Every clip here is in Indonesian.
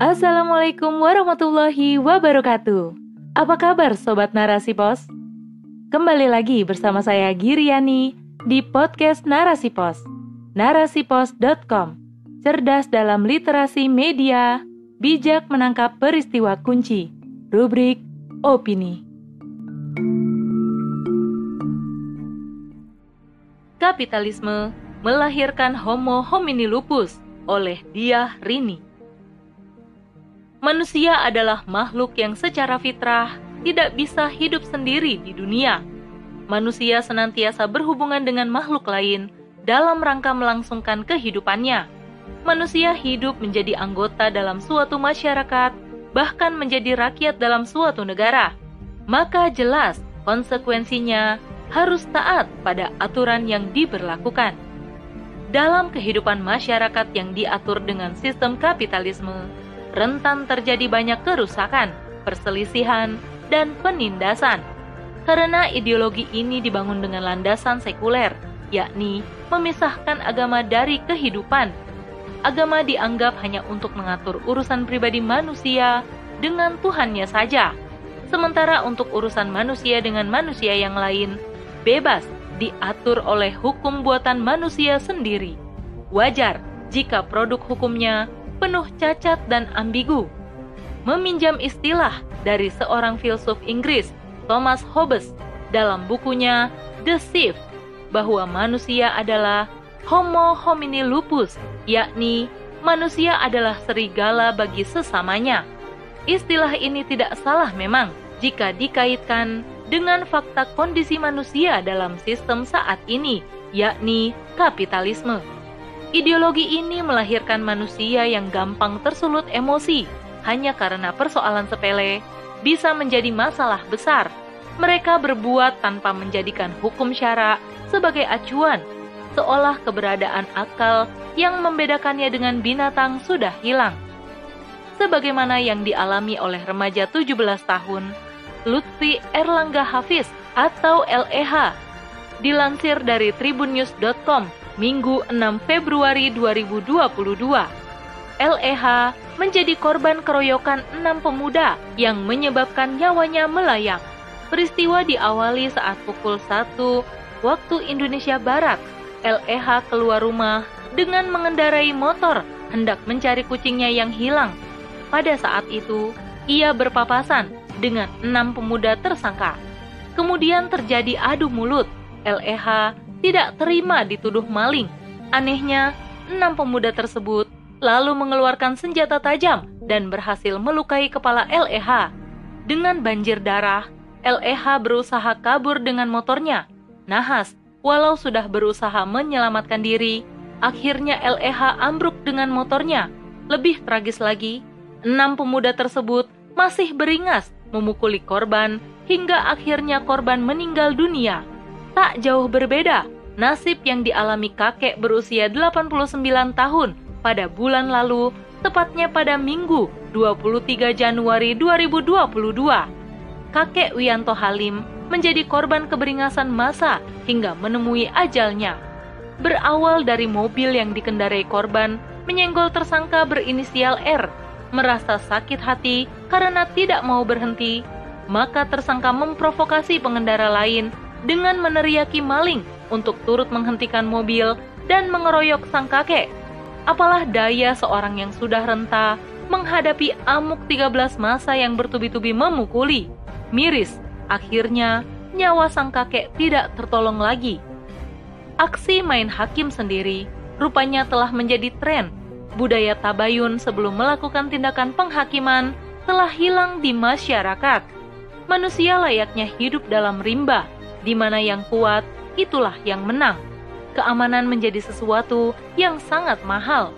Assalamualaikum warahmatullahi wabarakatuh. Apa kabar Sobat Narasi Pos? Kembali lagi bersama saya Giriani di podcast Narasi Pos. Narasipos.com Cerdas dalam literasi media, bijak menangkap peristiwa kunci. Rubrik Opini. Kapitalisme melahirkan Homo homini lupus oleh Dia Rini. Manusia adalah makhluk yang secara fitrah tidak bisa hidup sendiri di dunia. Manusia senantiasa berhubungan dengan makhluk lain dalam rangka melangsungkan kehidupannya. Manusia hidup menjadi anggota dalam suatu masyarakat, bahkan menjadi rakyat dalam suatu negara. Maka jelas konsekuensinya harus taat pada aturan yang diberlakukan. Dalam kehidupan masyarakat yang diatur dengan sistem kapitalisme, rentan terjadi banyak kerusakan, perselisihan, dan penindasan. Karena ideologi ini dibangun dengan landasan sekuler, yakni memisahkan agama dari kehidupan. Agama dianggap hanya untuk mengatur urusan pribadi manusia dengan Tuhannya saja. Sementara untuk urusan manusia dengan manusia yang lain, bebas diatur oleh hukum buatan manusia sendiri. Wajar jika produk hukumnya penuh cacat dan ambigu. Meminjam istilah dari seorang filsuf Inggris, Thomas Hobbes, dalam bukunya The Sieve, bahwa manusia adalah Homo homini lupus, yakni manusia adalah serigala bagi sesamanya. Istilah ini tidak salah memang jika dikaitkan dengan fakta kondisi manusia dalam sistem saat ini, yakni kapitalisme. Ideologi ini melahirkan manusia yang gampang tersulut emosi hanya karena persoalan sepele bisa menjadi masalah besar. Mereka berbuat tanpa menjadikan hukum syara sebagai acuan, seolah keberadaan akal yang membedakannya dengan binatang sudah hilang. Sebagaimana yang dialami oleh remaja 17 tahun, Lutfi Erlangga Hafiz atau LEH, dilansir dari tribunnews.com Minggu 6 Februari 2022. LEH menjadi korban keroyokan enam pemuda yang menyebabkan nyawanya melayang. Peristiwa diawali saat pukul 1 waktu Indonesia Barat. LEH keluar rumah dengan mengendarai motor hendak mencari kucingnya yang hilang. Pada saat itu, ia berpapasan dengan enam pemuda tersangka. Kemudian terjadi adu mulut. LEH tidak terima dituduh maling. Anehnya, enam pemuda tersebut lalu mengeluarkan senjata tajam dan berhasil melukai kepala LEH. Dengan banjir darah, LEH berusaha kabur dengan motornya. Nahas, walau sudah berusaha menyelamatkan diri, akhirnya LEH ambruk dengan motornya. Lebih tragis lagi, enam pemuda tersebut masih beringas memukuli korban hingga akhirnya korban meninggal dunia tak jauh berbeda nasib yang dialami kakek berusia 89 tahun pada bulan lalu, tepatnya pada Minggu 23 Januari 2022. Kakek Wianto Halim menjadi korban keberingasan masa hingga menemui ajalnya. Berawal dari mobil yang dikendarai korban menyenggol tersangka berinisial R, merasa sakit hati karena tidak mau berhenti, maka tersangka memprovokasi pengendara lain dengan meneriaki maling untuk turut menghentikan mobil dan mengeroyok sang kakek. Apalah daya seorang yang sudah renta menghadapi amuk 13 masa yang bertubi-tubi memukuli. Miris, akhirnya nyawa sang kakek tidak tertolong lagi. Aksi main hakim sendiri rupanya telah menjadi tren. Budaya tabayun sebelum melakukan tindakan penghakiman telah hilang di masyarakat. Manusia layaknya hidup dalam rimba, di mana yang kuat itulah yang menang. Keamanan menjadi sesuatu yang sangat mahal.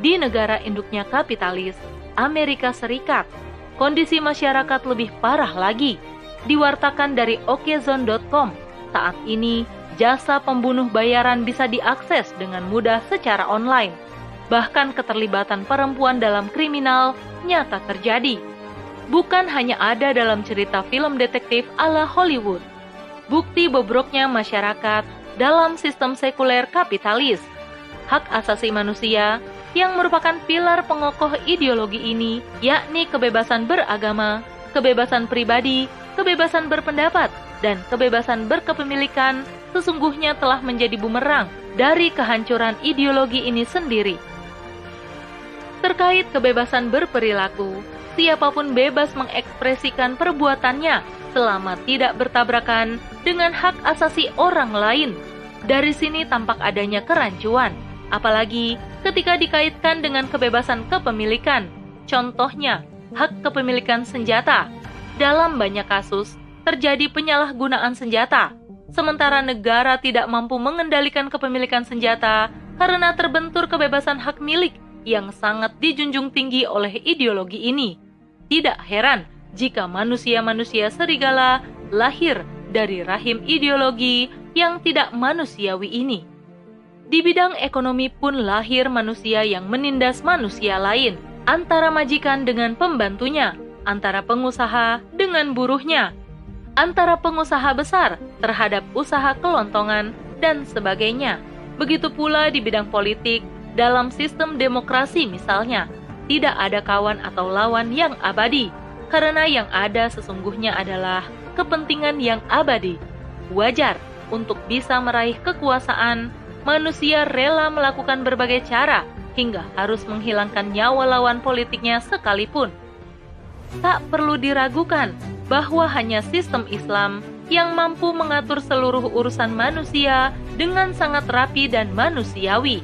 Di negara induknya kapitalis, Amerika Serikat, kondisi masyarakat lebih parah lagi. Diwartakan dari okezone.com, saat ini jasa pembunuh bayaran bisa diakses dengan mudah secara online. Bahkan keterlibatan perempuan dalam kriminal nyata terjadi. Bukan hanya ada dalam cerita film detektif ala Hollywood, bukti bobroknya masyarakat dalam sistem sekuler kapitalis. Hak asasi manusia yang merupakan pilar pengokoh ideologi ini, yakni kebebasan beragama, kebebasan pribadi, kebebasan berpendapat, dan kebebasan berkepemilikan, sesungguhnya telah menjadi bumerang dari kehancuran ideologi ini sendiri. Terkait kebebasan berperilaku, siapa pun bebas mengekspresikan perbuatannya selama tidak bertabrakan dengan hak asasi orang lain. Dari sini tampak adanya kerancuan, apalagi ketika dikaitkan dengan kebebasan kepemilikan. Contohnya, hak kepemilikan senjata. Dalam banyak kasus, terjadi penyalahgunaan senjata, sementara negara tidak mampu mengendalikan kepemilikan senjata karena terbentur kebebasan hak milik yang sangat dijunjung tinggi oleh ideologi ini. Tidak heran jika manusia-manusia serigala lahir dari rahim ideologi yang tidak manusiawi ini. Di bidang ekonomi pun lahir manusia yang menindas manusia lain, antara majikan dengan pembantunya, antara pengusaha dengan buruhnya, antara pengusaha besar terhadap usaha kelontongan, dan sebagainya. Begitu pula di bidang politik, dalam sistem demokrasi misalnya, tidak ada kawan atau lawan yang abadi, karena yang ada sesungguhnya adalah kepentingan yang abadi. Wajar untuk bisa meraih kekuasaan, manusia rela melakukan berbagai cara hingga harus menghilangkan nyawa lawan politiknya sekalipun. Tak perlu diragukan bahwa hanya sistem Islam yang mampu mengatur seluruh urusan manusia dengan sangat rapi dan manusiawi.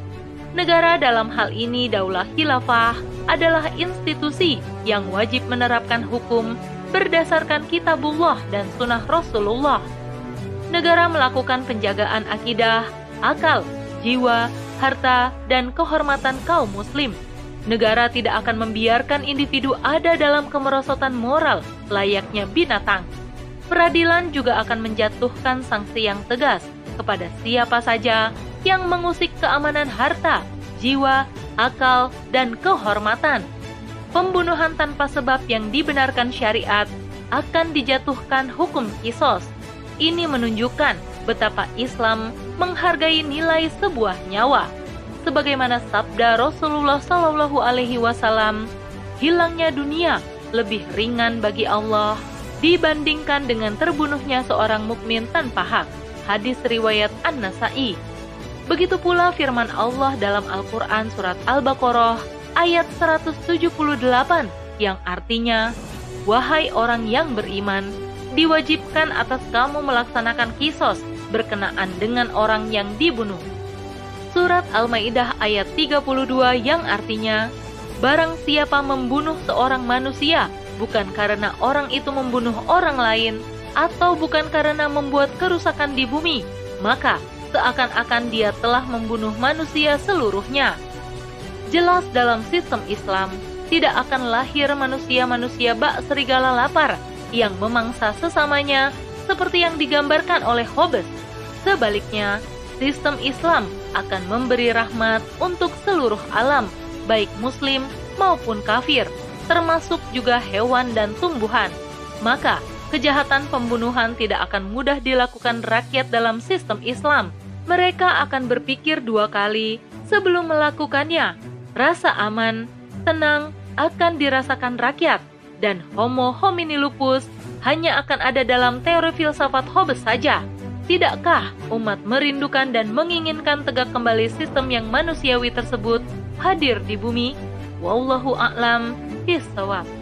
Negara dalam hal ini Daulah Khilafah adalah institusi yang wajib menerapkan hukum berdasarkan kitabullah dan sunnah Rasulullah. Negara melakukan penjagaan akidah, akal, jiwa, harta, dan kehormatan kaum muslim. Negara tidak akan membiarkan individu ada dalam kemerosotan moral layaknya binatang. Peradilan juga akan menjatuhkan sanksi yang tegas kepada siapa saja yang mengusik keamanan harta, jiwa, akal, dan kehormatan. Pembunuhan tanpa sebab yang dibenarkan syariat akan dijatuhkan hukum kisos. Ini menunjukkan betapa Islam menghargai nilai sebuah nyawa. Sebagaimana sabda Rasulullah Shallallahu Alaihi Wasallam, hilangnya dunia lebih ringan bagi Allah dibandingkan dengan terbunuhnya seorang mukmin tanpa hak. Hadis riwayat An-Nasai. Begitu pula firman Allah dalam Al-Quran Surat Al-Baqarah ayat 178 yang artinya, Wahai orang yang beriman, diwajibkan atas kamu melaksanakan kisos berkenaan dengan orang yang dibunuh. Surat Al-Maidah ayat 32 yang artinya, Barang siapa membunuh seorang manusia, bukan karena orang itu membunuh orang lain, atau bukan karena membuat kerusakan di bumi, maka seakan-akan dia telah membunuh manusia seluruhnya. Jelas dalam sistem Islam, tidak akan lahir manusia-manusia bak serigala lapar yang memangsa sesamanya seperti yang digambarkan oleh Hobbes. Sebaliknya, sistem Islam akan memberi rahmat untuk seluruh alam, baik muslim maupun kafir, termasuk juga hewan dan tumbuhan. Maka, kejahatan pembunuhan tidak akan mudah dilakukan rakyat dalam sistem Islam, mereka akan berpikir dua kali sebelum melakukannya. Rasa aman, tenang akan dirasakan rakyat, dan homo homini lupus hanya akan ada dalam teori filsafat Hobbes saja. Tidakkah umat merindukan dan menginginkan tegak kembali sistem yang manusiawi tersebut hadir di bumi? Wallahu a'lam bishawab.